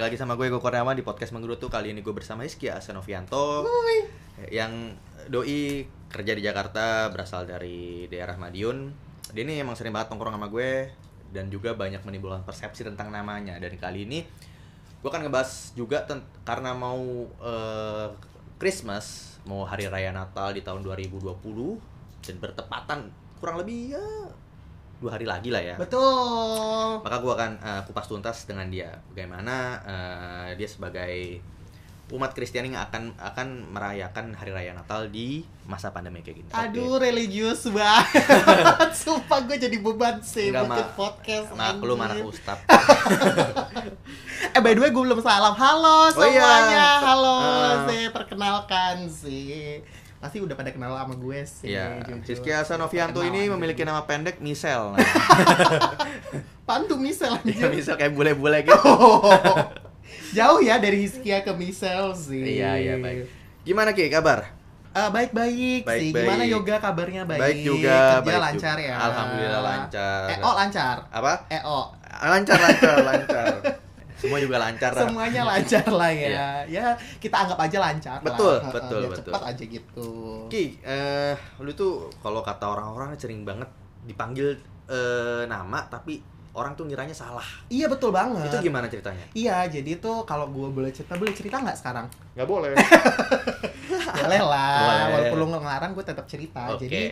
Balik lagi sama gue Gue Kurniawan di podcast Menggerutu Kali ini gue bersama Rizky Asenovianto Yang doi kerja di Jakarta Berasal dari daerah Madiun. Dia ini emang sering banget nongkrong sama gue Dan juga banyak menimbulkan persepsi tentang namanya. Dan kali ini gue akan ngebahas juga Karena mau eh, Christmas Mau Hari Raya Natal di tahun 2020 Dan bertepatan kurang lebih ya dua hari lagi lah ya Betul. maka gue akan uh, kupas tuntas dengan dia bagaimana uh, dia sebagai umat Kristiani yang akan akan merayakan hari raya Natal di masa pandemi kayak gini. Aduh, religius banget. Sumpah gue jadi beban sih Enggak, bikin Ma- podcast. maklum anak ustad. Eh by the way gue belum salam. Halo Oh iya. semuanya. Halo, Ah. sih perkenalkan sih. Pasti udah pada kenal sama gue sih. Iya, jujur. Rizky Asanovianto ini memiliki nama pendek Misel. Nah, Pantu misal dia anjir. Misel kayak bule-bule gitu. Jauh ya dari Hiskia ke Misel sih. Iya, iya, baik. Gimana Ki kabar? Eh, baik-baik Baik, sih. baik. Gimana yoga kabarnya baik? Baik juga, Kerja baik lancar juga. ya. Alhamdulillah lancar. Eh, oh lancar. Apa? Eh, oh. Lancar, lancar, lancar. Semua juga lancar. lah. Semuanya lancar lah ya. Iya. Ya, kita anggap aja lancar Betul, lah. betul, Biar betul. Cepat aja gitu. Ki, eh, lu tuh kalau kata orang-orang sering banget dipanggil eh, nama tapi orang tuh ngiranya salah. Iya betul banget. Itu gimana ceritanya? Iya, jadi tuh kalau gue boleh cerita, boleh cerita nggak sekarang? Nggak boleh. boleh lah, Boleh. walaupun lu ngelarang gue tetap cerita. Oke. Jadi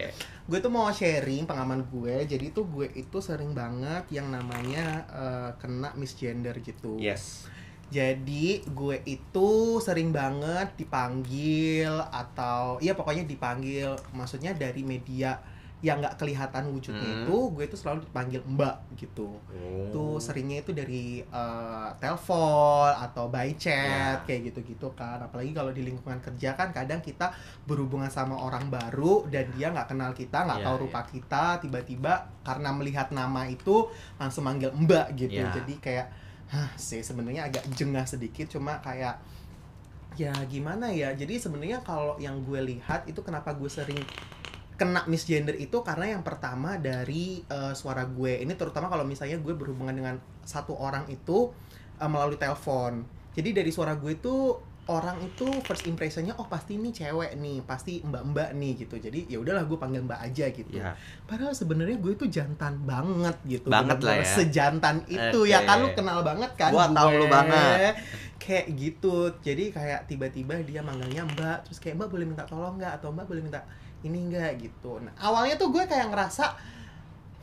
gue tuh mau sharing pengalaman gue. Jadi tuh gue itu sering banget yang namanya eh, kena misgender gitu. Yes. Jadi gue itu sering banget dipanggil atau iya pokoknya dipanggil maksudnya dari media yang nggak kelihatan wujudnya Hmm. itu gue itu selalu dipanggil mbak gitu. Oh. Tuh seringnya itu dari eh, telepon atau by chat Ya. kayak gitu-gitu kan. Apalagi kalau di lingkungan kerja kan kadang kita berhubungan sama orang baru dan dia nggak kenal kita, nggak Ya, tahu ya. rupa kita, tiba-tiba karena melihat nama itu langsung manggil mbak gitu. Ya. Jadi kayak Hah, sih sebenarnya agak jengah sedikit cuma kayak ya gimana ya. Jadi sebenarnya kalau yang gue lihat itu kenapa gue sering kena misgender itu karena yang pertama dari eh, suara gue. Ini terutama kalau misalnya gue berhubungan dengan satu orang itu eh, melalui telepon. Jadi dari suara gue itu orang itu first impressionnya oh pasti ini cewek nih, pasti mbak-mbak nih gitu. Jadi ya udahlah gue panggil mbak aja gitu. Ya. Padahal sebenarnya gue itu jantan banget gitu. Banget lah ya. Sejantan itu Oke. ya kan lu kenal banget kan. Gua tahu gue. lu banget. Kayak gitu. Jadi kayak tiba-tiba dia manggilnya Mbak, terus kayak Mbak boleh minta tolong nggak atau Mbak boleh minta ini enggak gitu. Nah, awalnya tuh gue kayak ngerasa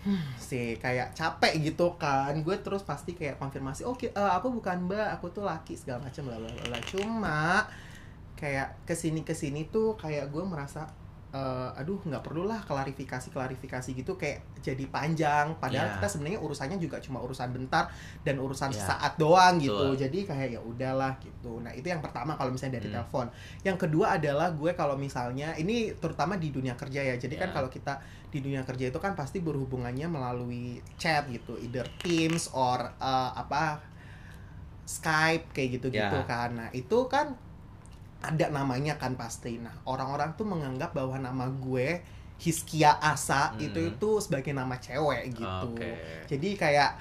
hmm, sih kayak capek gitu kan. Gue terus pasti kayak konfirmasi, "Oke, eh, aku bukan Mbak, aku tuh laki segala macam bla bla bla." Cuma kayak ke sini ke sini tuh kayak gue merasa eh, aduh nggak perlulah klarifikasi klarifikasi gitu kayak jadi panjang padahal Iya. kita sebenarnya urusannya juga cuma urusan bentar dan urusan Iya. sesaat doang gitu Betul. jadi kayak ya udahlah gitu nah itu yang pertama kalau misalnya dari Hmm. telepon yang kedua adalah gue kalau misalnya ini terutama di dunia kerja ya jadi kan Iya. kalau kita di dunia kerja itu kan pasti berhubungannya melalui chat gitu either Teams or eh, apa Skype kayak gitu-gitu Ya. kan nah itu kan ada namanya kan pasti. Nah, orang-orang tuh menganggap bahwa nama gue Hiskia Asa Hmm. itu itu sebagai nama cewek gitu. Oke. Jadi kayak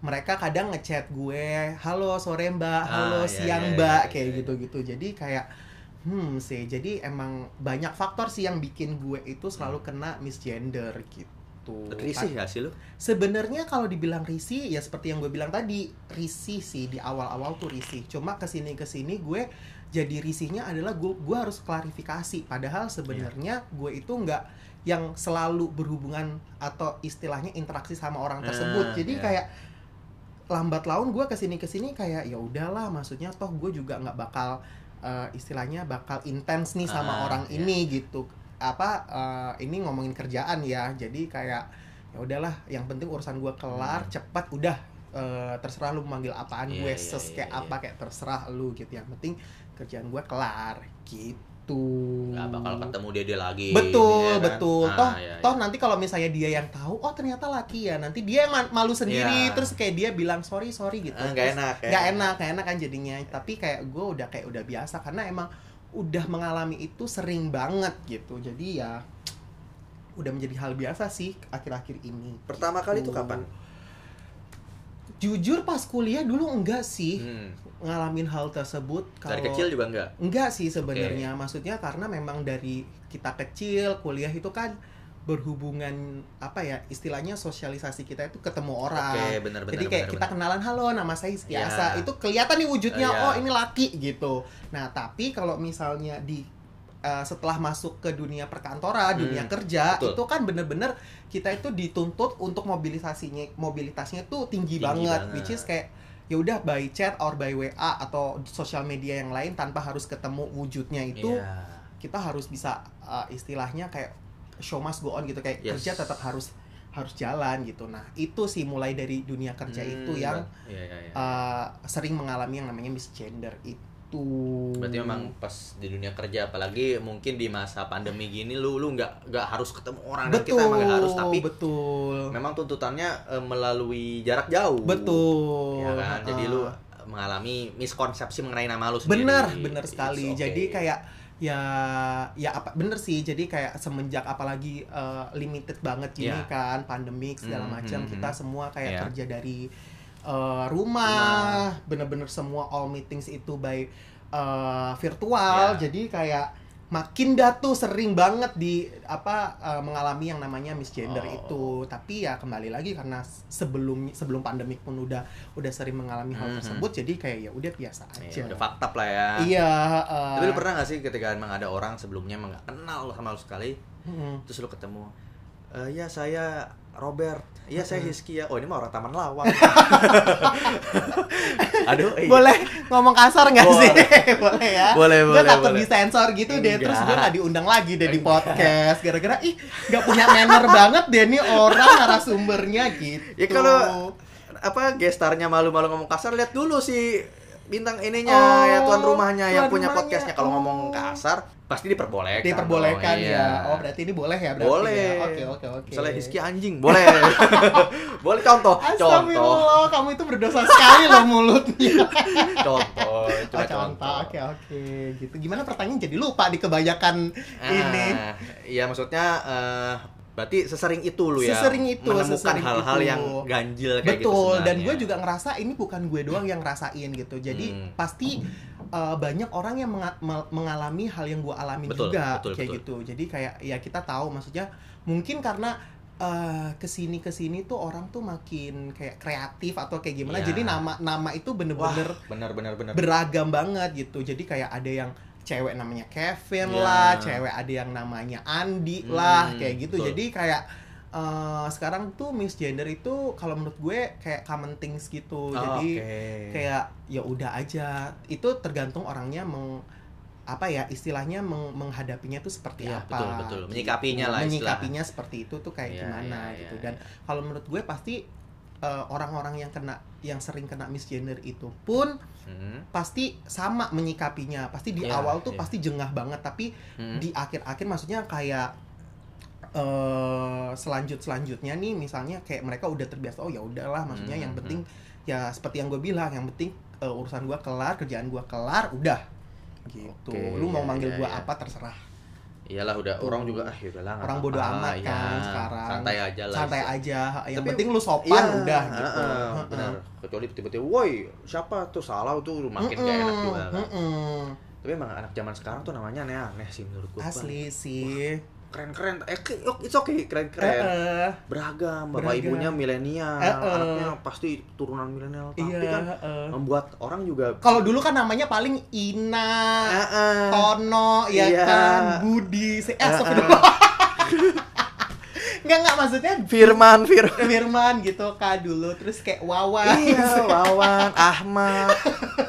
mereka kadang ngechat gue, "Halo sore Mbak, halo Ah, iya, siang iya, Mbak," iya, kayak iya. gitu-gitu. Jadi kayak hmm sih. Jadi emang banyak faktor sih yang bikin gue itu selalu kena misgender gitu. Risih gak sih lu? Sebenarnya kalau dibilang risih ya seperti yang gue bilang tadi risih sih di awal-awal tuh risih. Cuma ke sini ke sini gue jadi risihnya adalah gue gue harus klarifikasi. Padahal sebenarnya gue itu nggak yang selalu berhubungan atau istilahnya interaksi sama orang tersebut. jadi iya. kayak lambat laun gue ke sini ke sini kayak ya udahlah. Maksudnya toh gue juga nggak bakal eh, istilahnya bakal intens nih sama orang iya. ini gitu. Apa eh, ini ngomongin kerjaan ya. Jadi kayak ya udahlah yang penting urusan gue kelar Hmm. cepat udah eh, terserah lu manggil apaan Iya, gue iya, ses iya, kayak iya. apa kayak terserah lu gitu yang penting kerjaan gue kelar gitu Gak bakal ketemu dia dia lagi. betul ya kan? betul Ah, toh iya, iya. toh nanti kalau misalnya dia yang tahu oh ternyata laki ya nanti dia yang ma- malu sendiri Iya. terus kayak dia bilang sorry sorry gitu Ah, nggak enak, ya. nggak enak nggak enak kan jadinya tapi kayak gue udah kayak udah biasa karena emang udah mengalami itu sering banget gitu jadi ya udah menjadi hal biasa sih akhir-akhir ini Pertama kali itu Gitu. kapan? Jujur pas kuliah dulu enggak sih Hmm. ngalamin hal tersebut Dari kalau- kecil juga enggak? Enggak sih sebenarnya, maksudnya karena memang dari kita kecil kuliah itu kan berhubungan apa ya istilahnya sosialisasi kita itu ketemu orang. Oke, benar benar Jadi kayak benar, kita benar. kenalan halo nama saya Rizky Ya. Asa. Itu kelihatan nih wujudnya Eh, ya. oh ini laki gitu. Nah, tapi kalau misalnya di uh, setelah masuk ke dunia perkantoran, Hmm, dunia kerja, betul. itu kan bener-bener kita itu dituntut untuk mobilisasinya mobilitasnya tuh tinggi, Tinggi banget, banget. which is kayak ya udah by chat or by WA atau sosial media yang lain tanpa harus ketemu wujudnya itu Iya. kita harus bisa uh, istilahnya kayak show must go on gitu kayak Yes. kerja tetap harus harus jalan gitu. Nah, itu sih mulai dari dunia kerja Hmm, itu yang Iya, iya, iya. uh, sering mengalami yang namanya misgender itu. Berarti memang pas di dunia kerja apalagi mungkin di masa pandemi gini lu lu nggak nggak harus ketemu orang dan betul, kita emang nggak harus tapi betul. memang tuntutannya eh, melalui jarak jauh. Betul. Ya kan? Jadi lu mengalami miskonsepsi mengenai nama lu sendiri. bener bener sekali okay. jadi kayak ya ya apa bener sih jadi kayak semenjak apalagi uh, limited banget gini Ya. kan pandemik segala Mhm, macam mhm. kita semua kayak Ya. kerja dari uh, rumah bener-bener semua all meetings itu by uh, virtual Ya. jadi kayak makin dah tuh sering banget di apa uh, mengalami yang namanya misgender Oh. itu tapi ya kembali lagi karena sebelum sebelum pandemik pun udah udah sering mengalami hal Mhm. tersebut jadi kayak ya udah biasa Ya, aja udah fakta lah ya. Iya. uh, Tapi lu pernah gak sih ketika emang ada orang sebelumnya emang gak kenal sama lu sekali, Mm. terus lu ketemu, "Eh, ya saya Robert, iya saya Hizky ya. Oh ini mah orang Taman Lawang. Aduh, iya. Boleh ngomong kasar nggak sih? boleh ya. Boleh, Gue boleh, takut boleh. disensor gitu deh. Terus gue Enggak. nggak diundang lagi deh di Enggak. podcast. Gara-gara ih nggak punya manner banget deh nih orang narasumbernya gitu. Ya kalau apa gestarnya malu-malu ngomong kasar lihat dulu si bintang ininya Oh, ya tuan rumahnya yang tuan punya rumahnya. podcastnya kalau ngomong Oh. kasar pasti diperbolehkan diperbolehkan ya. iya. Oh berarti ini boleh ya berarti boleh ya. Oke oke oke. misalnya Hizky anjing boleh boleh contoh contoh kamu itu berdosa sekali loh mulutnya. contoh Oh, coba contoh. contoh Oke oke gitu. Gimana pertanyaan jadi lupa di kebanyakan ini. Ah, Iya maksudnya eh, berarti sesering itu lu ya Sesering itu, menemukan hal-hal yang ganjil kayak gitu Betul, dan gue juga ngerasa ini bukan gue doang yang ngerasain gitu. Jadi Hmm. pasti uh, banyak orang yang menga- me- mengalami hal yang gue alami Betul, juga betul, kayak betul. gitu. Jadi kayak ya kita tahu maksudnya mungkin karena uh, ke sini ke sini tuh orang tuh makin kayak kreatif atau kayak gimana. Iya. Jadi nama nama itu bener-bener benar beragam banget gitu. Jadi kayak ada yang cewek namanya Kevin Iya. lah, cewek ada yang namanya Andi Hmm, lah, kayak gitu. betul. Jadi kayak eh, sekarang tuh misgender itu kalau menurut gue kayak common things gitu. Oh, Jadi oke. kayak ya udah aja. Itu tergantung orangnya meng apa ya istilahnya meng- menghadapinya tuh seperti Iya, apa betul, betul. gitu. Menyikapinya lah istilah. menyikapinya seperti itu tuh kayak Iya, gimana iya, gitu iya, dan iya. kalau menurut gue pasti eh, orang-orang yang kena yang sering kena misgender itu pun Hmm, pasti sama menyikapinya pasti di Iya, awal tuh iya. pasti jengah banget tapi hmm. di akhir-akhir maksudnya kayak eh selanjut selanjutnya nih misalnya kayak mereka udah terbiasa oh ya udahlah maksudnya Hmm, yang hmm, penting ya seperti yang gue bilang yang penting eh, urusan gue kelar kerjaan gue kelar udah gitu Oke, lu mau iya, manggil iya, gue iya. apa terserah iyalah udah Tuh. orang juga ah yaudahlah nggak orang apa-apa, bodo amat iya. kan sekarang santai aja lah santai aja yang Tapi- penting lu sopan Iya, udah gitu heeh, Heeh. benar kecuali tiba-tiba woi siapa tuh salah tuh makin gak enak juga kan. mm-mm. tapi emang anak zaman sekarang tuh namanya aneh-aneh sih menurut Bang. asli sih keren-keren eh ke- it's okay keren-keren Heeh. beragam bapak Beragam. ibunya milenial Eh, eh. anaknya pasti turunan milenial tapi iya kan heeh. membuat orang juga kalau dulu kan namanya paling Ina Eh, eh. Tono ya Iya. kan Budi eh, Eh, astagfirullah. Nggak nggak maksudnya Firman Firman Firman gitu kan dulu terus kayak Wawan iya Wawan Ahmad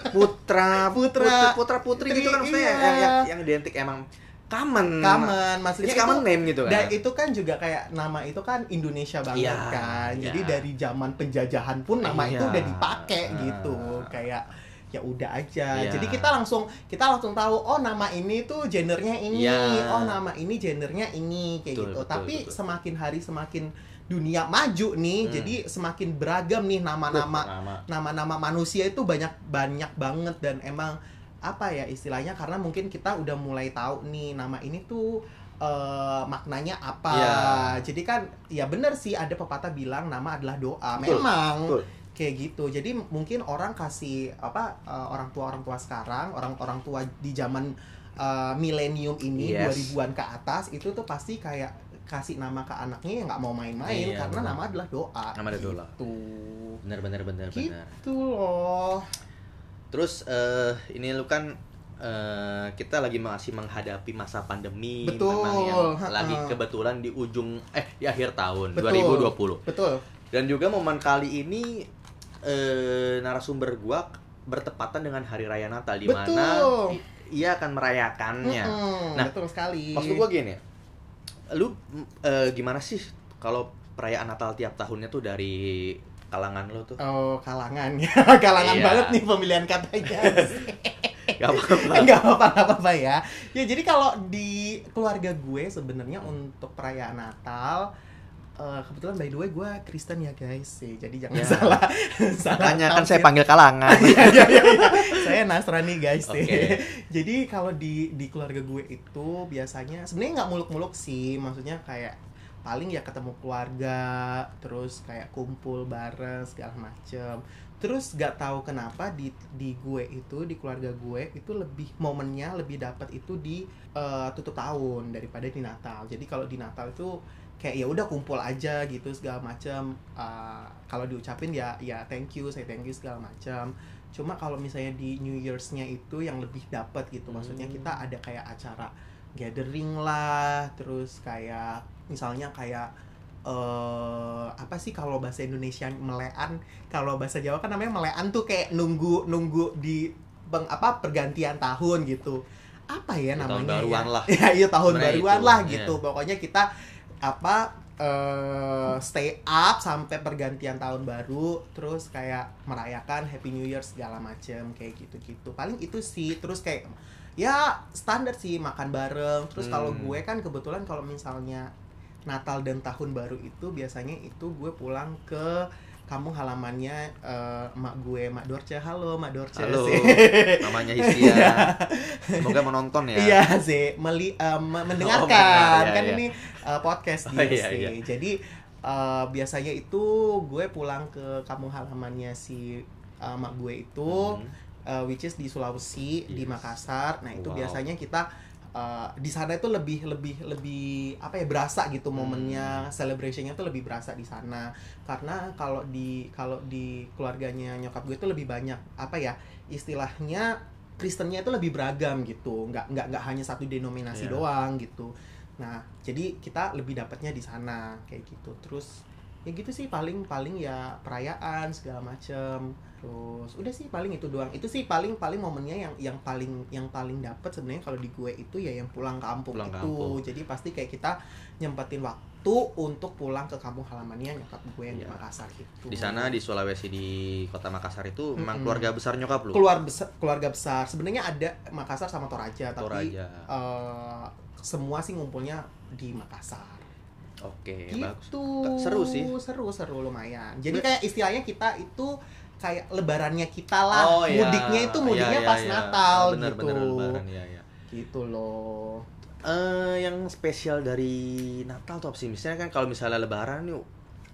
Putra Putra. Putra Putri Putri, gitu kan maksudnya iya. yang, yang yang identik emang common Kamen maksudnya It's common itu, name gitu kan dan itu kan juga kayak nama itu kan Indonesia banget Iya, kan jadi iya. dari zaman penjajahan pun nama itu Iya. udah dipakai Ah. gitu kayak ya udah aja Iya. jadi kita langsung kita langsung tahu oh nama ini tuh gendernya ini Iya. oh nama ini gendernya ini kayak Betul, gitu betul, tapi betul. semakin hari semakin dunia maju nih Hmm. jadi semakin beragam nih nama-nama nama nama-nama manusia itu banyak banyak banget dan emang apa ya istilahnya karena mungkin kita udah mulai tahu nih nama ini tuh eh, maknanya apa. Iya. Jadi kan ya bener sih ada pepatah bilang nama adalah doa. Betul, Memang. betul. kayak gitu jadi mungkin orang kasih apa eh, orang tua orang tua sekarang orang orang tua di zaman eh, milenium ini Yes. 2000-an ke atas itu tuh pasti kayak kasih nama ke anaknya yang nggak mau main-main Iya, karena benar. nama adalah doa Nama adalah doa. gitu. bener bener bener bener gitu loh terus eh ini lu kan eh, kita lagi masih menghadapi masa pandemi. Betul, memang yang lagi kebetulan di ujung eh di akhir tahun Betul. 2020 betul. Dan juga momen kali ini eh, narasumber gua bertepatan dengan hari raya Natal di mana ia akan merayakannya. Mm-mm, Nah, betul sekali. Maksud gua gini, lu mm, eh, gimana sih kalau perayaan Natal tiap tahunnya tuh dari kalangan lo tuh? Oh, kalangan ya. kalangan Iya. banget nih pemilihan katanya. Gak apa-apa. Enggak apa-apa, ya. Ya, jadi kalau di keluarga gue sebenarnya untuk perayaan Natal eh, kebetulan by the way gue Kristen ya guys. Sih. Jadi jangan Ya. salah. Makanya kan saya panggil kalangan. Iya, iya, iya, iya. Saya Nasrani guys sih. Jadi kalau di di keluarga gue itu biasanya sebenarnya nggak muluk-muluk sih, maksudnya kayak paling ya ketemu keluarga, terus kayak kumpul bareng segala macem. Terus gak tahu kenapa di di gue itu di keluarga gue itu lebih momennya lebih dapat itu di eh, tutup tahun daripada di Natal. Jadi kalau di Natal itu kayak ya udah kumpul aja gitu segala macam. Eh, kalau diucapin ya ya thank you, saya thank you segala macam cuma kalau misalnya di New Year's-nya itu yang lebih dapat gitu maksudnya Hmm. kita ada kayak acara gathering lah terus kayak misalnya kayak eh apa sih kalau bahasa Indonesia melean kalau bahasa Jawa kan namanya melean tuh kayak nunggu nunggu di bang apa pergantian tahun gitu apa ya Ya, tahun namanya baruan ya? lah. ya iya tahun Sebenarnya baruan itu, lah iya. gitu pokoknya kita apa eh stay up sampai pergantian tahun baru terus kayak merayakan Happy New Year segala macem kayak gitu-gitu paling itu sih terus kayak ya standar sih makan bareng terus kalau Hmm. gue kan kebetulan kalau misalnya Natal dan tahun baru itu biasanya itu gue pulang ke kampung halamannya eh, mak gue mak Dorce halo mak Dorce Halo, sih. namanya Hiskia. Semoga menonton ya. Iya sih, meli me- mendengarkan mendengar, iya, kan iya. ini eh, podcast Oh, dia iya, sih. iya. Jadi eh, biasanya itu gue pulang ke kampung halamannya si eh, mak gue itu, Hmm. Eh, which is di Sulawesi, di Yes. Makassar. Nah itu Wow. biasanya kita eh, di sana itu lebih lebih lebih apa ya berasa gitu Hmm. momennya, celebrationnya tuh lebih berasa di sana. Karena kalau di kalau di keluarganya nyokap gue itu lebih banyak apa ya istilahnya Kristennya itu lebih beragam gitu, nggak nggak nggak hanya satu denominasi Iya. doang gitu. Nah, jadi kita lebih dapatnya di sana kayak gitu. Terus ya gitu sih paling paling ya perayaan segala macem. Terus udah sih paling itu doang. Itu sih paling paling momennya yang yang paling yang paling dapat sebenarnya kalau di gue itu ya yang pulang kampung Pulang itu. kampung. Jadi pasti kayak kita nyempetin waktu untuk pulang ke kampung halamannya nyokap gue yang di Iya. Makassar itu. Di sana di Sulawesi di kota Makassar itu memang Mm-mm. keluarga besar nyokap lu. keluar besar keluarga besar sebenarnya ada Makassar sama Toraja tapi Toraja. eh, semua sih ngumpulnya di Makassar Oke, gitu bagus. Seru sih. seru seru lumayan jadi kayak istilahnya kita itu kayak lebarannya kita lah Oh, iya. mudiknya itu mudiknya Iya, iya, pas iya. Natal Bener, gitu bener, lebaran, iya, iya. gitu loh Eh, yang spesial dari Natal tuh apa sih? Misalnya kan kalau misalnya Lebaran nih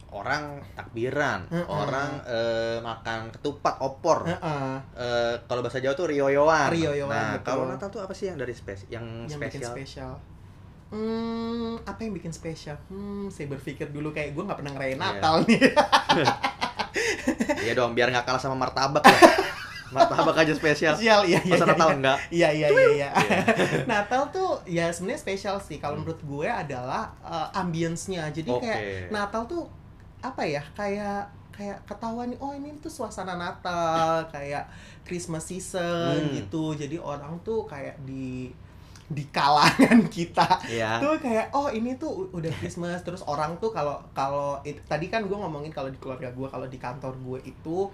orang takbiran, Mm-mm. orang eh, makan ketupat, opor. Heeh. Eh, kalau bahasa Jawa tuh rioyoan. Rioyoan, Nah, betul. kalau Natal tuh apa sih yang dari spes yang, yang bikin spesial? spesial Hmm, apa yang bikin spesial? Hmm, saya berpikir dulu kayak gue nggak pernah ngerayain Iya. Natal nih. Iya dong, biar nggak kalah sama martabak lah. martabak aja spesial. Spesial, iya iya. Masa iya, Natal iya. enggak? Iya iya iya iya. Natal tuh ya sebenarnya spesial sih kalau Hmm. menurut gue adalah uh, ambience-nya. Jadi Oke. kayak Natal tuh apa ya? Kayak kayak ketahuan nih, oh ini tuh suasana Natal, kayak Christmas season Hmm. gitu. Jadi orang tuh kayak di di kalangan kita Iya. tuh kayak oh ini tuh udah Christmas terus orang tuh kalau kalau tadi kan gue ngomongin kalau di keluarga gue kalau di kantor gue itu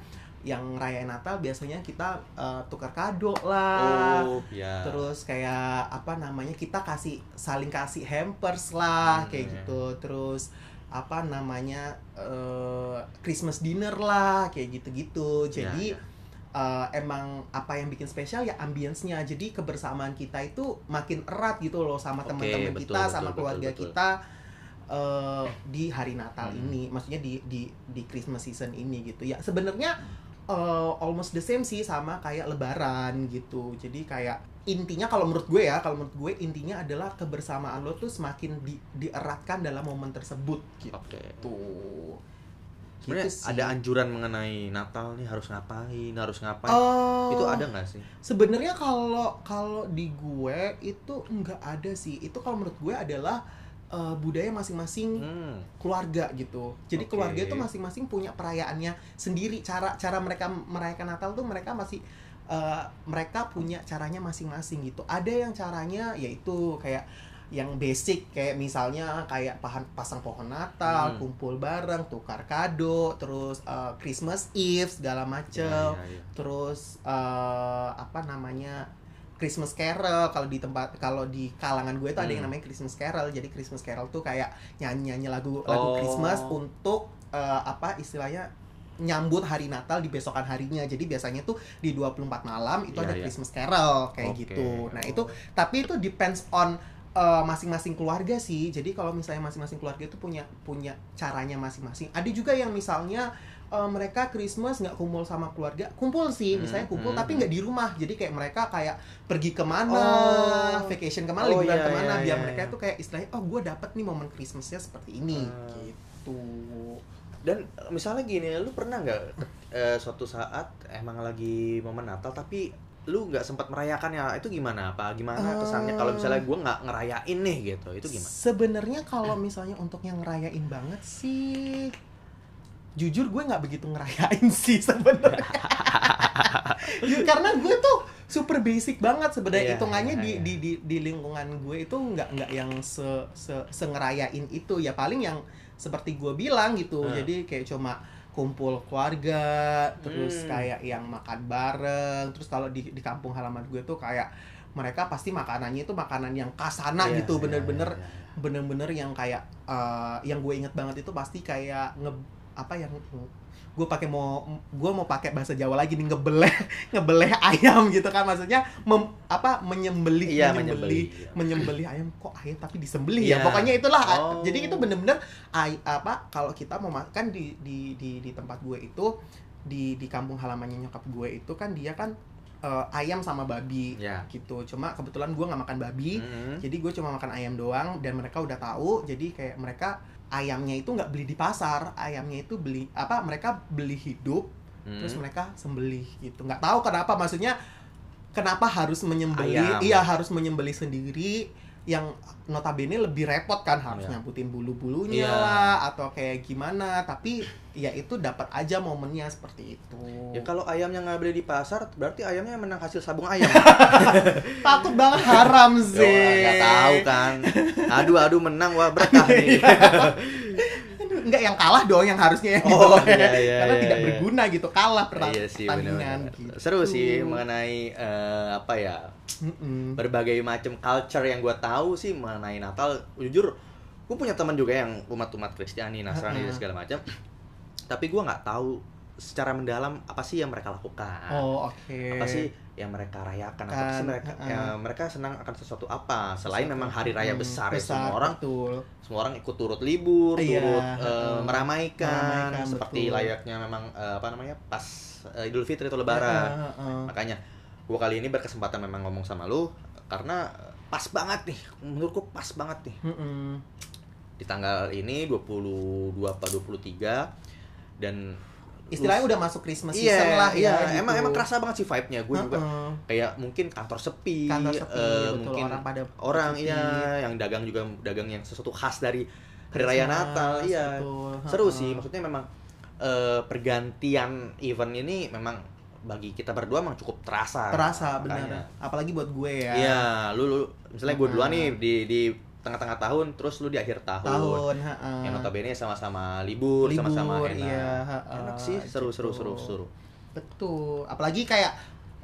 yang rayain Natal biasanya kita uh, tukar kado lah Oh, ya. terus kayak apa namanya kita kasih saling kasih hampers lah Hmm, kayak iya. gitu terus apa namanya eh, Christmas dinner lah kayak gitu-gitu jadi Ya, ya. Eh, emang apa yang bikin spesial ya ambience-nya jadi kebersamaan kita itu makin erat gitu loh sama teman-teman betul, kita betul, sama betul, keluarga betul. kita eh, di hari Natal Hmm. ini maksudnya di di di Christmas season ini gitu ya sebenarnya eh, almost the same sih sama kayak Lebaran gitu jadi kayak intinya kalau menurut gue ya kalau menurut gue intinya adalah kebersamaan lo tuh semakin di, dieratkan dalam momen tersebut gitu. Gitu Sebenarnya sih. ada anjuran mengenai Natal nih harus ngapain, harus ngapain. Eh, itu ada nggak sih? Sebenarnya kalau kalau di gue itu nggak ada sih. Itu kalau menurut gue adalah eh, budaya masing-masing Hmm. keluarga gitu. Jadi Oke. keluarga itu masing-masing punya perayaannya sendiri. Cara cara mereka merayakan Natal tuh mereka masih eh, mereka punya caranya masing-masing gitu. Ada yang caranya yaitu kayak yang basic kayak misalnya kayak pahan, pasang pohon Natal, Hmm. kumpul bareng, tukar kado, terus eh, Christmas Eve segala macem Ya, ya, ya. terus eh, apa namanya Christmas Carol kalau di tempat kalau di kalangan gue tuh ada yang Hmm. namanya Christmas Carol jadi Christmas Carol tuh kayak nyanyi nyanyi lagu lagu Oh. Christmas untuk eh, apa istilahnya nyambut hari Natal di besokan harinya jadi biasanya tuh di 24 malam itu Iya, ada iya. Christmas Carol kayak Oke. gitu nah itu tapi itu depends on eh, masing-masing keluarga sih jadi kalau misalnya masing-masing keluarga itu punya punya caranya masing-masing ada juga yang misalnya eh, mereka Christmas nggak kumpul sama keluarga kumpul sih misalnya Hmm, kumpul hmm, tapi hmm. nggak di rumah jadi kayak mereka kayak pergi ke mana Oh. vacation ke mana Oh, liburan iya, ke mana iya, biar iya, mereka iya. tuh kayak istilahnya oh gue dapet nih momen Christmasnya seperti ini Hmm. gitu Dan misalnya gini, lu pernah nggak eh, suatu saat emang lagi momen Natal tapi lu nggak sempat merayakannya itu gimana apa gimana kesannya kalau misalnya gue nggak ngerayain nih gitu itu gimana Sebenarnya kalau misalnya untuk yang ngerayain banget sih jujur gue nggak begitu ngerayain sih sebenarnya. Karena gue tuh super basic banget sebenarnya Iya, hitungannya iya, di, iya. di di di lingkungan gue itu nggak nggak yang se, se se ngerayain itu ya paling yang seperti gue bilang gitu. Hmm. Jadi kayak cuma kumpul keluarga, terus Hmm. kayak yang makan bareng, terus kalau di di kampung halaman gue tuh kayak mereka pasti makanannya itu makanan yang kasana Iya, gitu, iya, bener-bener iya, iya. bener-bener yang kayak eh, yang gue inget banget itu pasti kayak nge apa yang gue pakai mau gue mau pakai bahasa Jawa lagi nih ngebeleh ngebeleh ayam gitu kan maksudnya mem, apa menyembelih Iya, menyembelih menyembelih, iya. menyembelih ayam kok ayam tapi disembelih ya Iya. pokoknya itulah Oh. jadi itu bener-bener ay, apa kalau kita mau makan di di di di tempat gue itu di di kampung halamannya nyokap gue itu kan dia kan eh, ayam sama babi ya gitu cuma kebetulan gue nggak makan babi Mm-mm. jadi gue cuma makan ayam doang dan mereka udah tahu jadi kayak mereka ayamnya itu nggak beli di pasar ayamnya itu beli apa mereka beli hidup Mm. terus mereka sembelih gitu. Nggak tahu kenapa maksudnya kenapa harus menyembelih iya harus menyembelih sendiri yang notabene lebih repot kan harus Iya. nyamputin bulu-bulunya Iya. lah atau kayak gimana. Tapi ya itu dapat aja momennya seperti itu. Ya kalau ayamnya nggak beli di pasar berarti ayamnya menang hasil sabung ayam. Takut banget haram sih nggak tahu kan. Aduh aduh menang wah berkah nih Enggak yang kalah dong yang harusnya yang Oh, gitu. iya, iya, Karena iya, tidak iya. berguna gitu, kalah perta- iya sih pertandingan benar gitu. seru sih mengenai eh, apa ya Mm-mm. berbagai macam culture yang gue tahu sih mengenai Natal jujur gue punya teman juga yang umat-umat Kristiani Nasrani dan segala macam tapi gue nggak tahu secara mendalam apa sih yang mereka lakukan Oh, oke. apa sih yang mereka rayakan apa sih Kan, mereka ha-ha. ya, mereka senang akan sesuatu apa selain Sesuatu. memang hari raya Hmm, besar, ya semua orang betul. semua orang ikut turut libur Iya, turut eh, meramaikan, Meramaikan, seperti betul. layaknya memang eh, apa namanya pas eh, Idul Fitri atau Lebaran Heeh, heeh. makanya gua kali ini berkesempatan memang ngomong sama lu karena pas banget nih menurutku pas banget nih Mm-mm. di tanggal ini 22 apa 23 dan Istilahnya udah masuk Christmas iya, season lah iya, ya. emang gitu. emang kerasa banget sih vibe-nya gue juga Heeh. kayak mungkin kantor sepi, Kantor sepi, eh, betul mungkin orang pada orang iya yang dagang juga dagang yang sesuatu khas dari hari raya Natal iya betul. seru Heeh. sih maksudnya memang eh, pergantian event ini memang bagi kita berdua memang cukup terasa Terasa benar. Apalagi buat gue ya. iya lu, lu misalnya gue duluan nih di di tengah-tengah tahun terus lu di akhir tahun, Tahun, heeh. yang notabene sama-sama libur, sama-sama enak iya, heeh, enak sih seru seru gitu. seru seru Betul. Apalagi kayak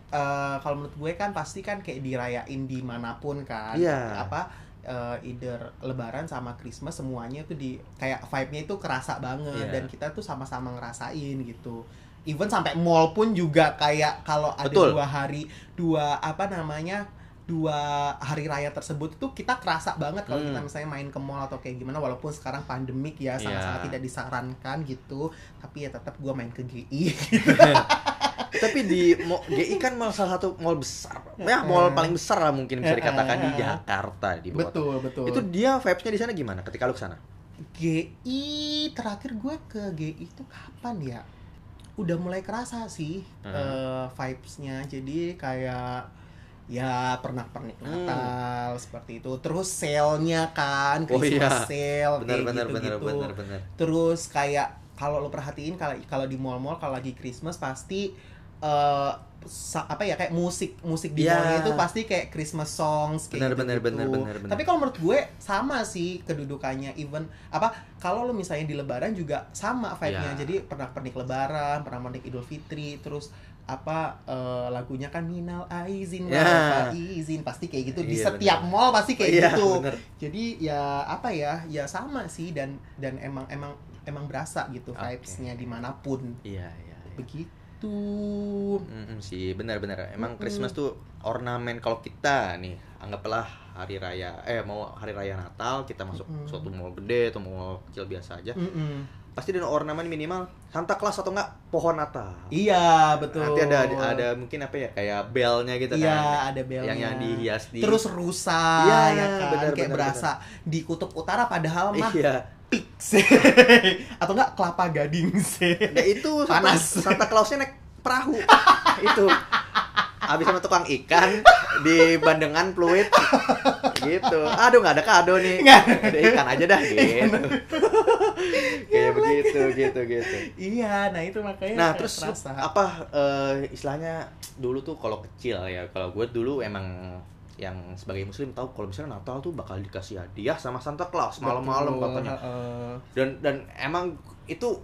eh, kalau menurut gue kan pasti kan kayak dirayain di mana pun kan. Iya. Apa eh, either Lebaran sama Christmas semuanya tuh di kayak vibe-nya itu kerasa banget Iya. dan kita tuh sama-sama ngerasain gitu. Even sampai mall pun juga kayak kalau ada Betul. dua hari dua apa namanya dua hari raya tersebut itu kita kerasa banget kalau Hmm. kita misalnya main ke mall atau kayak gimana walaupun sekarang pandemik ya sangat-sangat Iya. tidak disarankan gitu tapi ya tetap gua main ke GI Tapi di GI kan mall salah satu mall besar. Ya, mall paling besar lah mungkin bisa dikatakan di Jakarta di betul betul Itu dia vibes-nya di sana gimana ketika lu ke sana? GI terakhir gue ke GI itu kapan ya? Udah mulai kerasa sih Hmm. eh, vibes-nya. Jadi kayak ya pernak-pernik Hmm. Natal seperti itu. Terus sale-nya kan, Oh Christmas iya. sale Benar kayak benar benar gitu-gitu. benar benar. Terus kayak kalau lo perhatiin kalau kalau di mall-mall kalau lagi Christmas pasti sa- apa ya kayak musik musik di mallnya itu pasti kayak Christmas songs kayak Benar, benar, gitu-gitu. benar, benar, benar. Tapi kalau menurut gue sama sih kedudukannya even apa kalau lo misalnya di Lebaran juga sama vibe-nya. Ya. Jadi pernah pernik Lebaran, pernah pernik Idul Fitri, terus apa eh, lagunya kan minal aizin wal izin pasti kayak gitu di Iya, setiap benar. mall pasti kayak Iya, gitu benar. jadi ya apa ya ya sama sih dan dan emang emang emang berasa gitu Oke. vibesnya di mana pun Iya, iya. iya. begitu Mm-mm sih, benar-benar. Emang Mm-mm. Christmas tuh ornamen kalau kita nih, anggaplah hari raya, eh mau hari raya Natal, kita masuk Mm-mm. suatu mall gede atau mall kecil biasa aja, Mm-mm. Pasti ada ornamen minimal Santa Claus atau enggak pohon Natal. iya betul Nanti ada ada mungkin apa ya kayak belnya gitu iya kan. ada belnya Yang yang dihias di terus rusa Iya, ya kan benar, kayak benar, berasa di kutub utara padahal mah Iya. Pix atau enggak kelapa gading sih Nah itu Santa, Panas. Santa Clausnya naik perahu. itu. Habis sama tukang ikan di bandengan fluid gitu. Aduh nggak ada kado nih. Nggak. Ada ikan aja dah gitu. Kayak begitu gitu gitu. iya nah itu makanya Nah, terus lu kerasa. apa eh, istilahnya dulu tuh kalau kecil ya, kalau gue dulu emang yang sebagai muslim tahu kalau misalnya Natal tuh bakal dikasih hadiah sama Santa Claus malam-malam katanya. Dan dan emang itu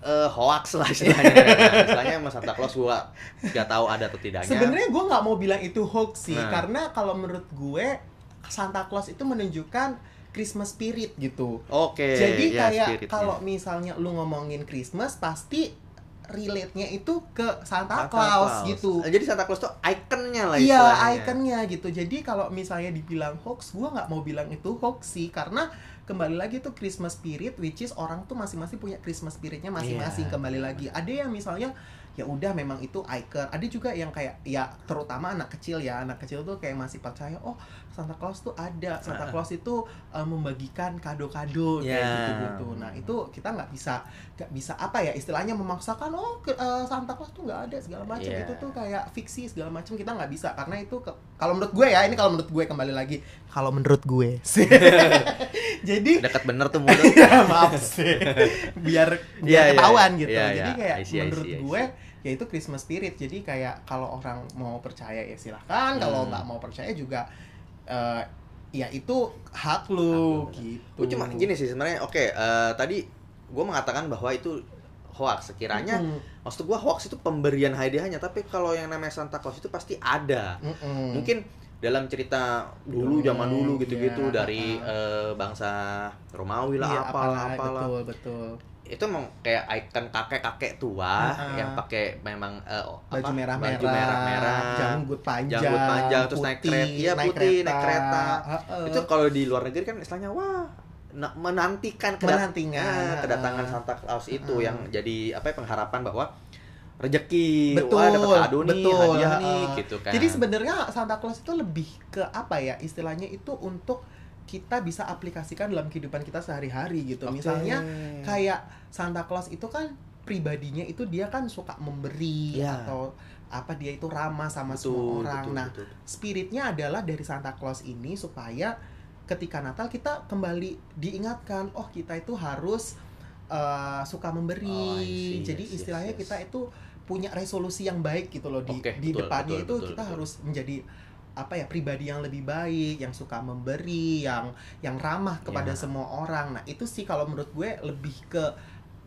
eh, hoax lah istilahnya. istilahnya sama Santa Claus gua nggak tahu ada atau tidaknya. Sebenarnya gue nggak mau bilang itu hoax sih, Nah. karena kalau menurut gue Santa Claus itu menunjukkan Christmas spirit gitu. Oke. Jadi ya, kayak kalau misalnya lu ngomongin Christmas pasti relate-nya itu ke Santa, Santa Claus, gitu. Jadi Santa Claus tuh ikonnya lah Iya, ikonnya gitu. Jadi kalau misalnya dibilang hoax, gua nggak mau bilang itu hoax sih, karena kembali lagi tuh Christmas spirit, which is orang tuh masing-masing punya Christmas spiritnya masing-masing. Iya, kembali lagi, ada yang misalnya ya udah memang itu icon. Ada juga yang kayak ya terutama anak kecil ya, anak kecil tuh kayak masih percaya oh Santa Claus tuh ada, Santa. Claus itu uh, membagikan kado-kado kayak Ya. gitu-gitu. Nah itu kita nggak bisa nggak bisa apa ya istilahnya memaksakan oh ke- uh, Santa Claus tuh nggak ada segala macam Iya. itu tuh kayak fiksi segala macam kita nggak bisa karena itu ke- kalau menurut gue ya ini kalau menurut gue kembali lagi kalau menurut gue jadi Dekat bener tuh mulut. ya maaf sih biar biar Iya, iya, ketahuan iya. gitu Iya, jadi iya. kayak I see, menurut see, I see. gue ya itu Christmas spirit jadi kayak kalau orang mau percaya ya silahkan kalau Hmm. nggak mau percaya juga eh, ya itu hak lu gitu Gue cuma gini sih sebenarnya. Oke, eh, tadi gue mengatakan bahwa itu hoax. Sekiranya Mm-mm. maksud gue hoax itu pemberian hadiahnya, tapi kalau yang namanya Santa Claus itu pasti ada. Mm-mm. Mungkin dalam cerita dulu Hmm, zaman dulu gitu-gitu iya, dari uh-uh. eh, bangsa Romawi lah Iya, apalah apalah. betul betul Itu emang kayak ikon kakek-kakek tua Uh-uh. yang pakai memang eh, apa? baju merah merah baju merah-merah. janggut panjang janggut panjang, terus naik kereta. Iya, putih, naik kereta. Heeh. Itu kalau di luar negeri kan istilahnya wah menantikan kedat- Menantikan, Ah, kedatangan. Santa Claus itu Heeh. yang jadi apa ya, pengharapan bahwa rezeki betul wah dapat kado nih betul hadiah nih gitu kan jadi sebenarnya Santa Claus itu lebih ke apa ya istilahnya itu untuk kita bisa aplikasikan dalam kehidupan kita sehari-hari gitu Oke. misalnya kayak Santa Claus itu kan pribadinya itu dia kan suka memberi Iya. atau apa dia itu ramah sama betul, semua orang betul, nah betul. spiritnya adalah dari Santa Claus ini supaya ketika Natal kita kembali diingatkan oh kita itu harus uh, suka memberi Oh, see, jadi yes, yes, istilahnya yes. kita itu punya resolusi yang baik gitu loh di Oke, di betul, depannya betul, itu betul, kita betul. harus menjadi apa ya pribadi yang lebih baik yang suka memberi yang yang ramah kepada Ya. semua orang nah itu sih kalau menurut gue lebih ke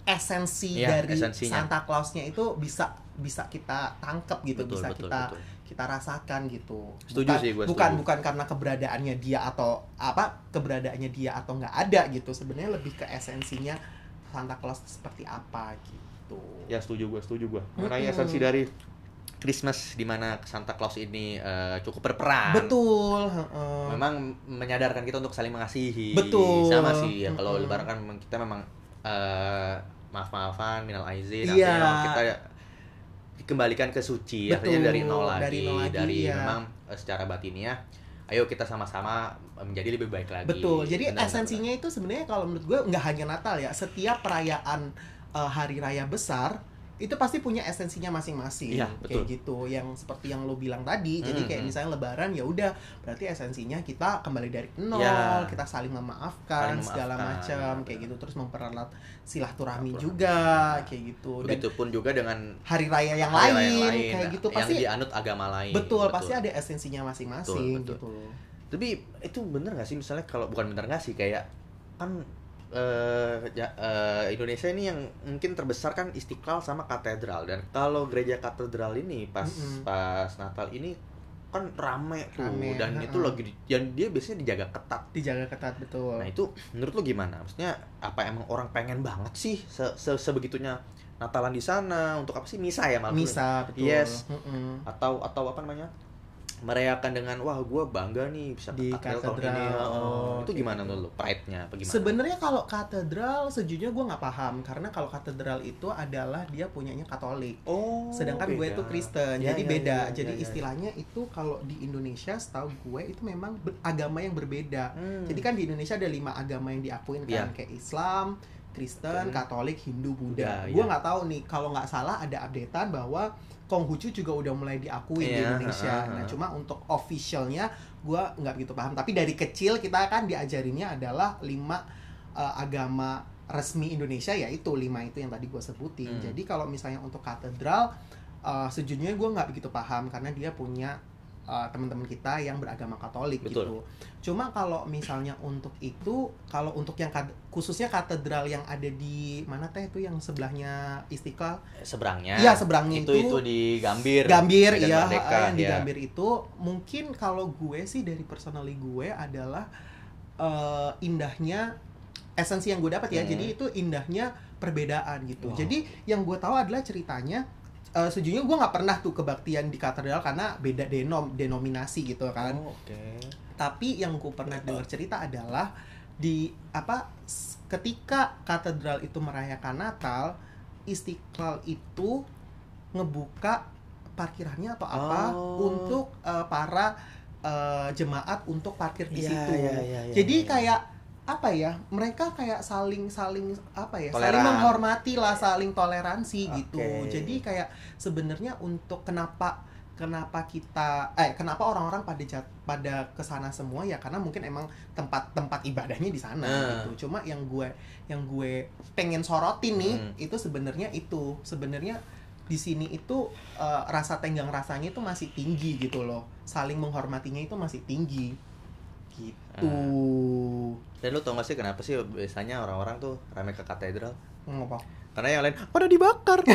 esensi Ya, dari esensinya. Santa Clausnya itu bisa bisa kita tangkep gitu betul, bisa betul, kita betul. Kita rasakan gitu Setuju bukan, sih, gue bukan setuju. bukan karena keberadaannya dia atau apa keberadaannya dia atau nggak ada gitu sebenarnya lebih ke esensinya Santa Claus seperti apa gitu ya setuju gue setuju gue mengenai Mm-mm. esensi dari Christmas di mana Santa Claus ini eh, cukup berperan. betul heeh. Memang menyadarkan kita untuk saling mengasihi. Betul. Sama sih ya kalau Mm-mm. lebaran kan memang kita memang eh, maaf-maafan minal aizin Iya. memang kita dikembalikan ke suci Betul, artinya dari nol lagi dari nol lagi, dari iya. memang eh, secara batinnya ayo kita sama-sama menjadi lebih baik lagi. Betul. Jadi Benar, benar, esensinya itu sebenarnya kalau menurut gue nggak hanya Natal ya. Setiap perayaan uh, hari raya besar itu pasti punya esensinya masing-masing. Kayak betul. gitu. Yang seperti yang lo bilang tadi. Jadi Hmm, kayak hmm. misalnya Lebaran ya udah berarti esensinya kita kembali dari nol, Iya. kita saling memaafkan, Saling segala macam benar. kayak gitu. Terus mempererat silaturahmi juga kayak gitu. Dan Begitupun juga dengan hari raya yang hari lain, raya yang lain, kayak gitu yang pasti dianut agama lain. betul, pasti ada esensinya masing-masing Betul, betul. gitu. Tapi itu bener gak sih misalnya kalau bukan bener gak sih kayak kan eh, ya, eh, Indonesia ini yang mungkin terbesar kan Istiqlal sama katedral dan kalau gereja katedral ini pas Mm-mm. pas Natal ini kan rame tuh Rame, dan ha-ha. itu lagi dan dia biasanya dijaga ketat. Dijaga ketat betul. Nah itu menurut lu gimana? Maksudnya apa emang orang pengen banget sih se- se- sebegitunya Natalan di sana untuk apa sih misa ya malah Misa betul. Yes. Mm-mm. atau atau apa namanya merayakan dengan wah gue bangga nih bisa Di ke katedral ini Oh, Oh, itu kayak gimana gitu. dulu pride-nya apa gimana Sebenarnya kalau katedral sejujurnya gue nggak paham karena kalau katedral itu adalah dia punyanya Katolik. oh Sedangkan gue beda. itu Kristen, Ya, jadi ya, beda. ya, ya, jadi ya, ya. istilahnya itu kalau di Indonesia, setahu gue itu memang agama yang berbeda. Hmm. Jadi kan di Indonesia ada lima agama yang diakuin kan, Ya. kayak Islam, Kristen. Katolik, Hindu, Buddha. Buddha, gue ya. nggak tahu nih, kalau nggak salah ada updatean bahwa Konghucu juga udah mulai diakui di Iya, Indonesia. ha, ha, Nah, cuma untuk officialnya gue nggak begitu paham. Tapi dari kecil kita kan diajarinnya adalah lima uh, agama resmi Indonesia yaitu lima itu yang tadi gue sebutin. Hmm. Jadi kalau misalnya untuk katedral, uh, sejujurnya gue nggak begitu paham karena dia punya uh, teman-teman kita yang beragama Katolik Betul. gitu. Cuma kalau misalnya untuk itu, kalau untuk yang kad- khususnya katedral yang ada di mana teh itu yang sebelahnya Istiqlal, seberangnya Iya, seberangnya itu itu- itu di Gambir Gambir iya Merdeka, yang di ya. Gambir itu mungkin kalau gue sih dari personally gue adalah eh, indahnya esensi yang gue dapat ya Hmm. jadi itu indahnya perbedaan gitu Wow. jadi yang gue tahu adalah ceritanya eh, sejujurnya gue nggak pernah tuh kebaktian di katedral karena beda denom denominasi gitu kan Oh, oke tapi yang gue pernah dengar cerita adalah di apa ketika katedral itu merayakan Natal Istiqlal itu ngebuka parkirannya atau apa Oh. untuk eh, para eh, jemaat untuk parkir di Iya, situ. iya, iya, iya, Jadi iya. kayak apa ya? Mereka kayak saling saling apa ya? Saling Toleran. menghormati lah, saling toleransi gitu. Oke. Jadi kayak sebenarnya untuk kenapa kenapa kita eh kenapa orang-orang pada jat, pada ke sana semua ya karena mungkin emang tempat tempat ibadahnya di sana Nah. gitu. Cuma yang gue yang gue pengen sorotin nih Hmm. itu sebenarnya itu sebenarnya di sini itu eh, rasa tenggang rasanya itu masih tinggi gitu loh. Saling menghormatinya itu masih tinggi. Gitu. dan lu tau gak sih kenapa sih biasanya orang-orang tuh rame ke katedral Ngapa? karena yang lain pada dibakar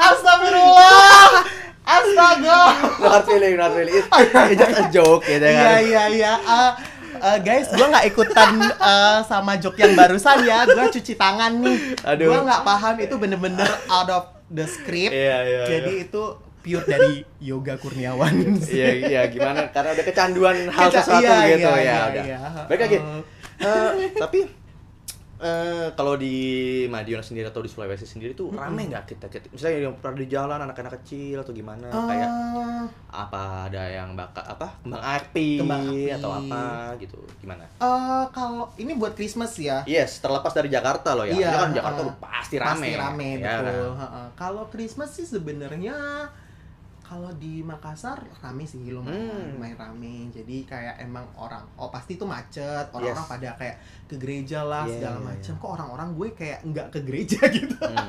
Astagfirullah. Astaga. not feeling not feeling it's, just a joke gitu Iya kan iya iya. Ah, guys, gua nggak ikutan ah, sama joke yang barusan ya. Gua cuci tangan nih. Gua nggak paham itu bener-bener out of the script. iya iya Jadi itu pure dari Yoga Kurniawan. iya iya gimana karena ada kecanduan hal Keca- sesuatu iya, gitu iya, ya iya, udah iya. baik lagi Eh, Eh, tapi eh kalau di Madiun sendiri atau di Sulawesi sendiri tuh Mm-mm. rame nggak kita, kita misalnya yang pernah di jalan anak-anak kecil atau gimana kayak eh, apa ada yang bakal apa kembang api, Kembang api. atau apa gitu gimana eh, kalau ini buat Christmas ya. yes terlepas dari Jakarta loh ya Iya, kan Jakarta uh, pasti rame Pasti rame ya betul. kan? Heeh. Kalau Christmas sih sebenarnya kalau di Makassar rame sih lumayan, Hmm. lumayan rame. Jadi kayak emang orang oh pasti itu macet, orang-orang Yes. pada kayak ke gereja lah Iya, segala macam. iya. Kok orang-orang gue kayak nggak ke gereja gitu. Hmm.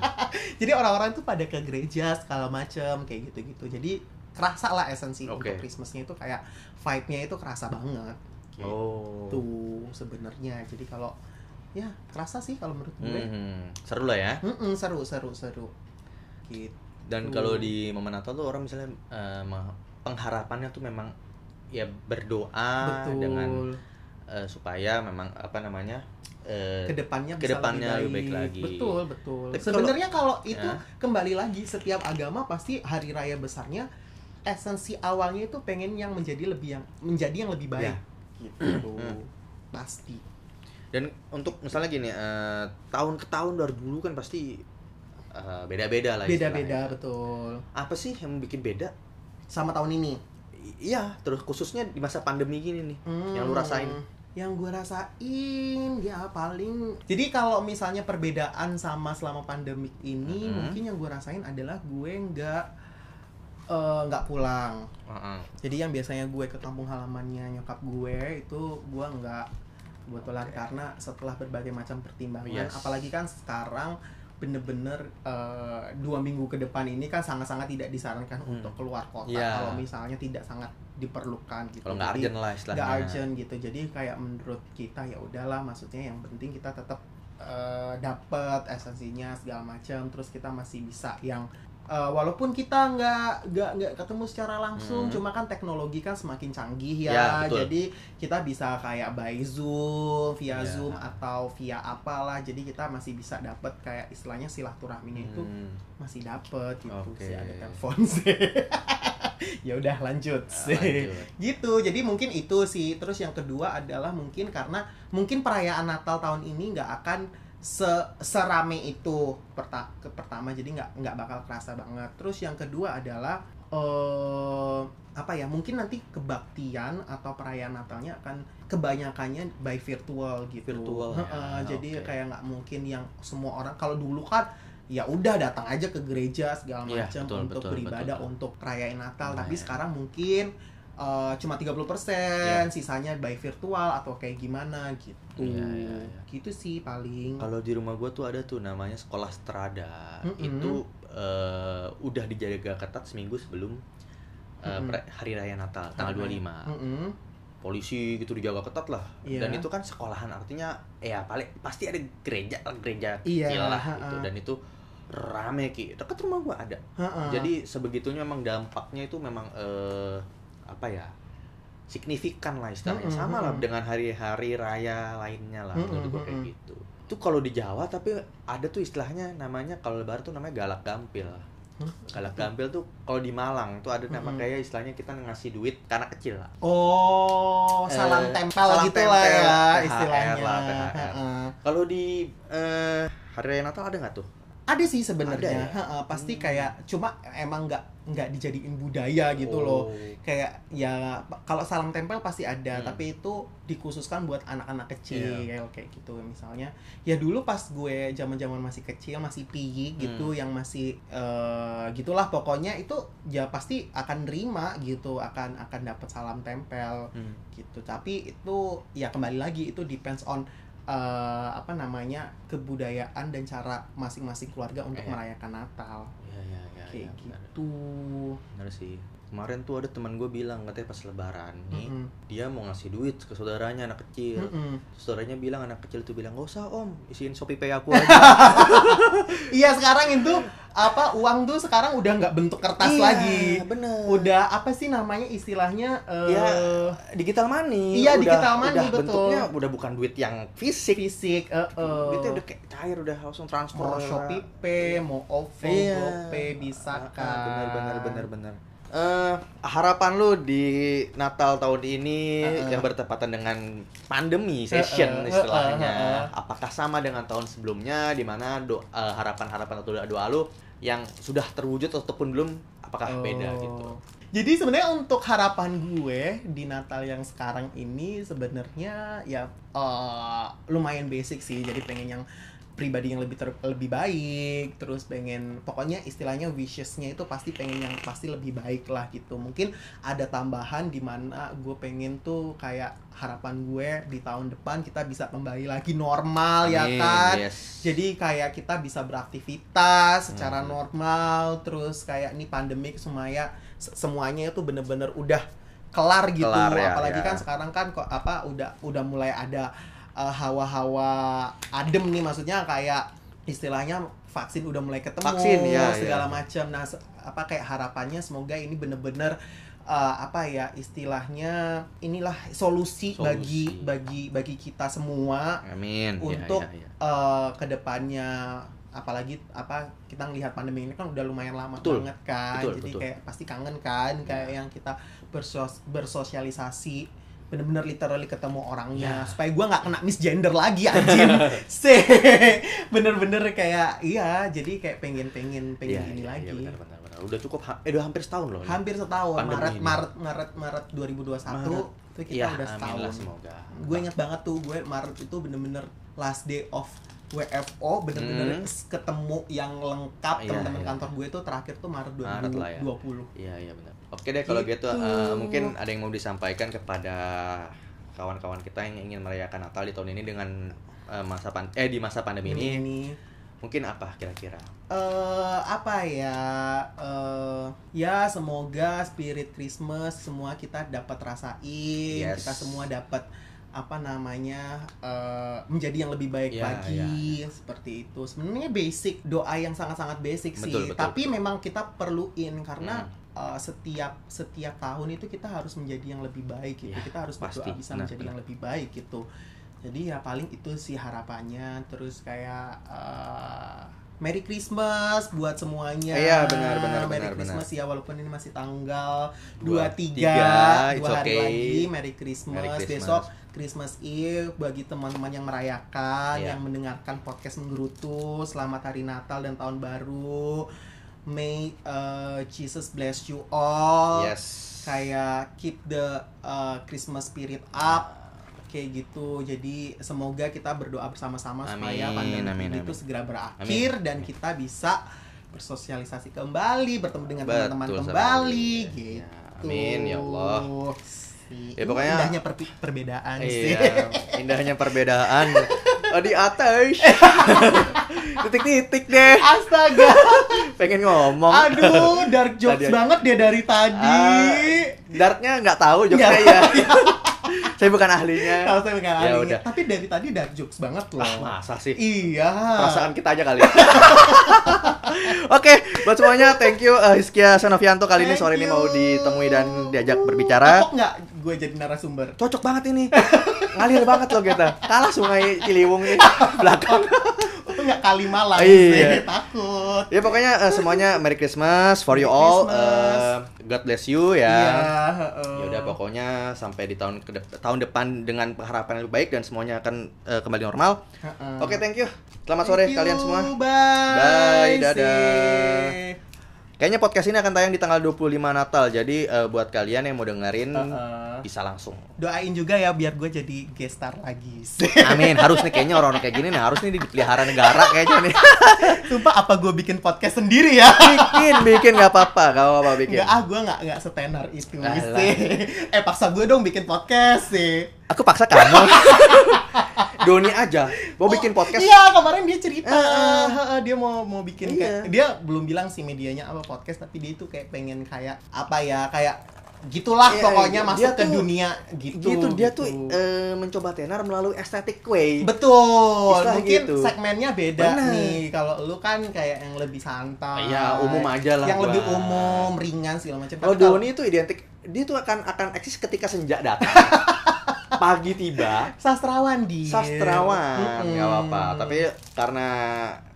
Jadi orang-orang tuh pada ke gereja segala macam kayak gitu-gitu. Jadi kerasa lah esensi Oke. untuk Christmasnya itu kayak vibe-nya itu kerasa banget. Gitu oh sebenarnya. Jadi kalau ya kerasa sih kalau menurut gue. Hmm, seru lah ya Mm-mm, seru seru seru gitu dan Tuh. kalau di momen Natal tuh orang misalnya mah- pengharapannya tuh memang ya berdoa betul dengan eh, supaya memang apa namanya eh, ke depannya bisa ke depannya lebih lebih baik baik. lagi. Betul betul. Tapi Sebenarnya kalau itu Ya. kembali lagi setiap agama pasti hari raya besarnya esensi awalnya itu pengen yang menjadi lebih yang menjadi yang lebih baik. Ya. Gitu. Pasti. dan untuk misalnya gini eh, tahun ke tahun dari dulu kan pasti eh, beda-beda lah Beda-beda betul. apa sih yang bikin beda Sama tahun ini. I- iya terus khususnya di masa pandemi gini nih yang lu rasain Hmm, Yang gue rasain ya paling jadi kalau misalnya perbedaan sama selama pandemik ini Mhm. mungkin yang gue rasain adalah gue nggak eh, nggak pulang. Heeh. Jadi yang biasanya gue ke kampung halamannya nyokap gue itu gue nggak kebetulan karena setelah berbagai macam pertimbangan, Yes. apalagi kan sekarang bener-bener eh, dua minggu ke depan ini kan sangat-sangat tidak disarankan Hmm. untuk keluar kota Iya. kalau misalnya tidak sangat diperlukan gitu. kalau nggak urgent lah istilahnya nggak urgent gitu. Jadi kayak menurut kita ya udahlah, maksudnya yang penting kita tetap eh, dapat esensinya segala macam, terus kita masih bisa yang eh, walaupun kita nggak nggak nggak ketemu secara langsung, Hmm. cuma kan teknologi kan semakin canggih ya, Ya, betul. jadi kita bisa kayak by zoom, via Ya. zoom atau via apalah, jadi kita masih bisa dapat kayak istilahnya silaturahminya itu Hmm. masih dapet gitu Oke. sih ada telepon sih. ya udah lanjut sih lanjut. gitu jadi mungkin itu sih terus yang kedua adalah mungkin karena mungkin perayaan Natal tahun ini nggak akan se serame itu perta ke pertama jadi nggak nggak bakal kerasa banget terus yang kedua adalah eh apa ya mungkin nanti kebaktian atau perayaan Natalnya akan kebanyakannya by virtual gitu Virtual ya, jadi oke. kayak nggak mungkin yang semua orang kalau dulu kan ya udah datang aja ke gereja segala Iya, macam betul, untuk betul, beribadah betul. untuk rayain Natal Nah, tapi ya. sekarang mungkin eh, cuma 30% Iya. sisanya by virtual atau kayak gimana gitu Iya, iya, iya. gitu sih paling Kalau di rumah gue tuh ada tuh namanya sekolah strada. Mm-mm. Itu eh, udah dijaga ketat seminggu sebelum eh, Mm-mm. pre- hari raya Natal tanggal 25. Mm-mm. Polisi gitu dijaga ketat lah. Iya. Dan itu kan sekolahan artinya ya paling pasti ada gereja gereja Iya, kecil lah gitu. Dan itu rame ki. Dekat rumah gua ada. Ha-ha. Jadi sebegitunya memang dampaknya itu memang eh, apa ya? signifikan lah istilahnya. Mm-mm, sama lah dengan hari-hari raya lainnya lah Mm-mm, menurut gua kayak gitu. Itu kalau di Jawa tapi ada tuh istilahnya namanya kalau lebaran tuh namanya galak gampil. Hmm? galak gampil tuh kalau di Malang tuh ada nama kayak istilahnya kita ngasih duit anak kecil lah. Oh salam Eh, tempel salam gitu lah tempel, ya THR istilahnya. lah, kalau di eh, hari raya Natal ada nggak tuh ada sih sebenarnya ya? Pasti Hmm. kayak cuma emang nggak nggak dijadiin budaya gitu loh Oh. kayak ya kalau salam tempel pasti ada Hmm. tapi itu dikhususkan buat anak-anak kecil Iya. kayak gitu misalnya ya dulu pas gue zaman-zaman masih kecil masih piyi gitu Hmm. yang masih eh, gitulah pokoknya itu ya pasti akan nerima gitu akan akan dapat salam tempel Hmm. gitu tapi itu ya kembali lagi itu depends on eh, apa namanya kebudayaan dan cara masing-masing keluarga untuk Iya. merayakan Natal ya ya ya, kayak ya, benar. gitu Bener sih kemarin tuh ada teman gue bilang katanya pas lebaran nih Mm-mm. dia mau ngasih duit ke saudaranya anak kecil Mm-mm. saudaranya bilang anak kecil tuh bilang gak usah om isiin shopee pay aku aja Iya sekarang itu apa uang tuh sekarang udah nggak bentuk kertas Iya, lagi. bener Udah apa sih namanya istilahnya? eh, Ya, digital money Iya, udah- digital money, udah betul. bentuknya udah bukan duit yang fisik fisik. eh, eh. duitnya udah kayak cair udah langsung transfer mau Shopee Pay, mau OVO, Iya. GoPay bisa Ah, ah, kan. bener bener bener bener Eh, harapan lu di Natal tahun ini Ah, ah. yang bertepatan dengan pandemi session Ah, ah, istilahnya, ah, ah, apakah sama dengan tahun sebelumnya di mana do- eh, harapan-harapan atau doa lu yang sudah terwujud ataupun belum, apakah beda Oh. gitu? Jadi sebenarnya untuk harapan gue di Natal yang sekarang ini sebenarnya ya eh, lumayan basic sih. Jadi pengen yang pribadi yang lebih ter- lebih baik, terus pengen pokoknya istilahnya wishesnya itu pasti pengen yang pasti lebih baik lah gitu. Mungkin ada tambahan di mana gue pengen tuh kayak harapan gue di tahun depan kita bisa kembali lagi normal ya Amin, kan. yes. Jadi kayak kita bisa beraktivitas secara Hmm. normal, terus kayak ini pandemik semuanya se- semuanya itu bener-bener udah kelar gitu. Kelar ya, Apalagi ya. kan sekarang kan kok apa udah udah mulai ada uh, hawa-hawa adem nih maksudnya kayak istilahnya vaksin udah mulai ketemu Vaksin, ya, segala ya. macam. Nah, apa kayak harapannya semoga ini bener-bener eh, apa ya istilahnya inilah solusi, Solusi. bagi bagi bagi kita semua Amin. Ya, untuk ya, ya. eh, ke depannya apalagi apa kita ngelihat pandemi ini kan udah lumayan lama Betul. banget kan Betul, jadi betul. kayak pasti kangen kan kayak yang kita bersos bersosialisasi bener-bener literally ketemu orangnya Ya. supaya gua nggak kena misgender lagi anjir se bener-bener kayak iya jadi kayak pengen pengen pengen Iya, ini iya, lagi iya, benar, benar, benar. Udah cukup, ha- eh udah hampir setahun loh. hampir setahun Maret ini. Maret Maret Maret 2021 Maret. itu kita Iya, udah setahun gue inget banget tuh gue Maret itu bener-bener last day of WFO bener-bener Hmm. ketemu yang lengkap Iya, teman-teman iya. kantor gue itu terakhir tuh Maret Maret lah ya. 2020 Iya, iya benar. Oke deh kalau gitu, Gitu. eh, mungkin ada yang mau disampaikan kepada kawan-kawan kita yang ingin merayakan Natal di tahun ini dengan eh, masa pan eh di masa pandemi ini ini mungkin apa kira-kira? eh apa ya eh ya semoga spirit Christmas semua kita dapat rasain Yes. kita semua dapat apa namanya eh, menjadi yang lebih baik Ya, lagi seperti itu sebenarnya basic doa yang sangat-sangat basic sih Betul, betul. tapi memang kita perluin karena Hmm. eh, setiap setiap tahun itu kita harus menjadi yang lebih baik gitu Ya, kita harus berdoa pasti. bisa Benar, menjadi benar. yang lebih baik gitu jadi ya paling itu sih harapannya terus kayak eh, Merry Christmas buat semuanya. Iya, benar, benar, Merry benar, Christmas ya walaupun ini masih tanggal Dua, 23, tiga, dua it's hari okay. lagi Merry Christmas. Merry Christmas. Besok Christmas Eve bagi teman-teman yang merayakan, Iya. yang mendengarkan podcast Menggerutu, selamat hari Natal dan tahun baru. May uh, Jesus bless you all. Yes. Kayak keep the uh, Christmas spirit up kayak gitu jadi semoga kita berdoa bersama-sama supaya Amin, pandemi amin, amin. itu segera berakhir dan kita bisa bersosialisasi kembali bertemu dengan teman-teman kembali Ya, gitu amin, ya Allah. Ya, pokoknya- indahnya per- perbedaan sih Iya, indahnya perbedaan. Oh, di atas. Titik-titik deh. astaga Pengen ngomong. aduh dark jokes Tadi- banget dia dari tadi Ah, Darknya nggak tahu jokesnya ya. Saya bukan ahlinya. Tahu saya nggak Ya ahlinya. udah. tapi dari tadi dark jokes banget loh Ah, masa sih? iya Perasaan kita aja kali. Oke, buat semuanya thank you uh, Hiskia Sanovianto kali ini Thank sore ini mau ditemui dan diajak berbicara. Cocok nggak gue jadi narasumber Cocok banget ini. Ngalir banget loh kita. Kalah Sungai Ciliwung ini belakang. Itu nggak kali malam Iya. sih, takut. Ya pokoknya uh, semuanya Merry Christmas for you all. Christmas. Uh, God bless you ya. Iya. heeh. Ya udah pokoknya sampai di tahun ke tahun depan dengan harapan yang lebih baik dan semuanya akan uh, kembali normal. Heeh. Oke, thank you. Selamat sore Thank you, kalian semua. Bye. Bye, dadah. See. Kayaknya podcast ini akan tayang di tanggal 25 Natal. Jadi eh, buat kalian yang mau dengerin Heeh. bisa langsung. Doain juga ya biar gue jadi guest star lagi. Amin. Harus nih kayaknya orang-orang kayak gini nih harus nih dipelihara negara kayaknya nih. Sumpah apa gue bikin podcast sendiri ya? bikin, bikin nggak apa-apa, nggak apa-apa bikin. Enggak ah, gue nggak nggak setenar itu Alah. sih. Eh paksa gue dong bikin podcast sih. Aku paksa kamu. Doni aja mau bikin podcast. Iya kemarin dia cerita Heeh. Heeh, dia mau mau bikin Iya. kayak dia belum bilang sih medianya apa podcast tapi dia itu kayak pengen kayak apa ya kayak gitulah Iya, pokoknya iya. masuk Dia ke tuh- dunia gitu. Gitu, dia tuh eh, mencoba tenar melalui estetik way. Betul. Istilah Mungkin gitu. segmennya beda Bener. nih. Kalau lu kan kayak yang lebih santai. Iya, umum aja lah Yang gua. lebih umum, ringan segala macam. Kalau- Doni itu identik, dia tuh akan akan eksis ketika senja datang. Pagi tiba, sastrawan dia. sastrawan. Nggak apa-apa. Tapi karena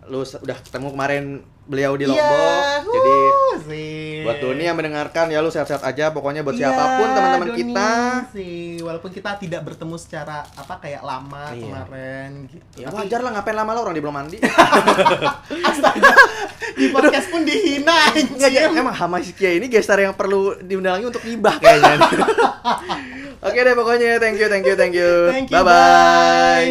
lu udah ketemu kemarin beliau di Iya, Lombok jadi huh, sih. buat Doni yang mendengarkan ya lu sehat-sehat aja. Pokoknya buat Iya, siapa pun teman-teman kita. sih. Walaupun kita tidak bertemu secara apa kayak lama Iya. kemarin gitu. Ya Tapi- wajar lah ngapain lama lo orang di belum mandi. Astaga di podcast pun dihina Nggak, ya, emang Hama Sikia ini gestar yang perlu diundang lagi untuk ibah kayaknya oke deh pokoknya. Thank you thank you thank you. Thank you, bye bye bye.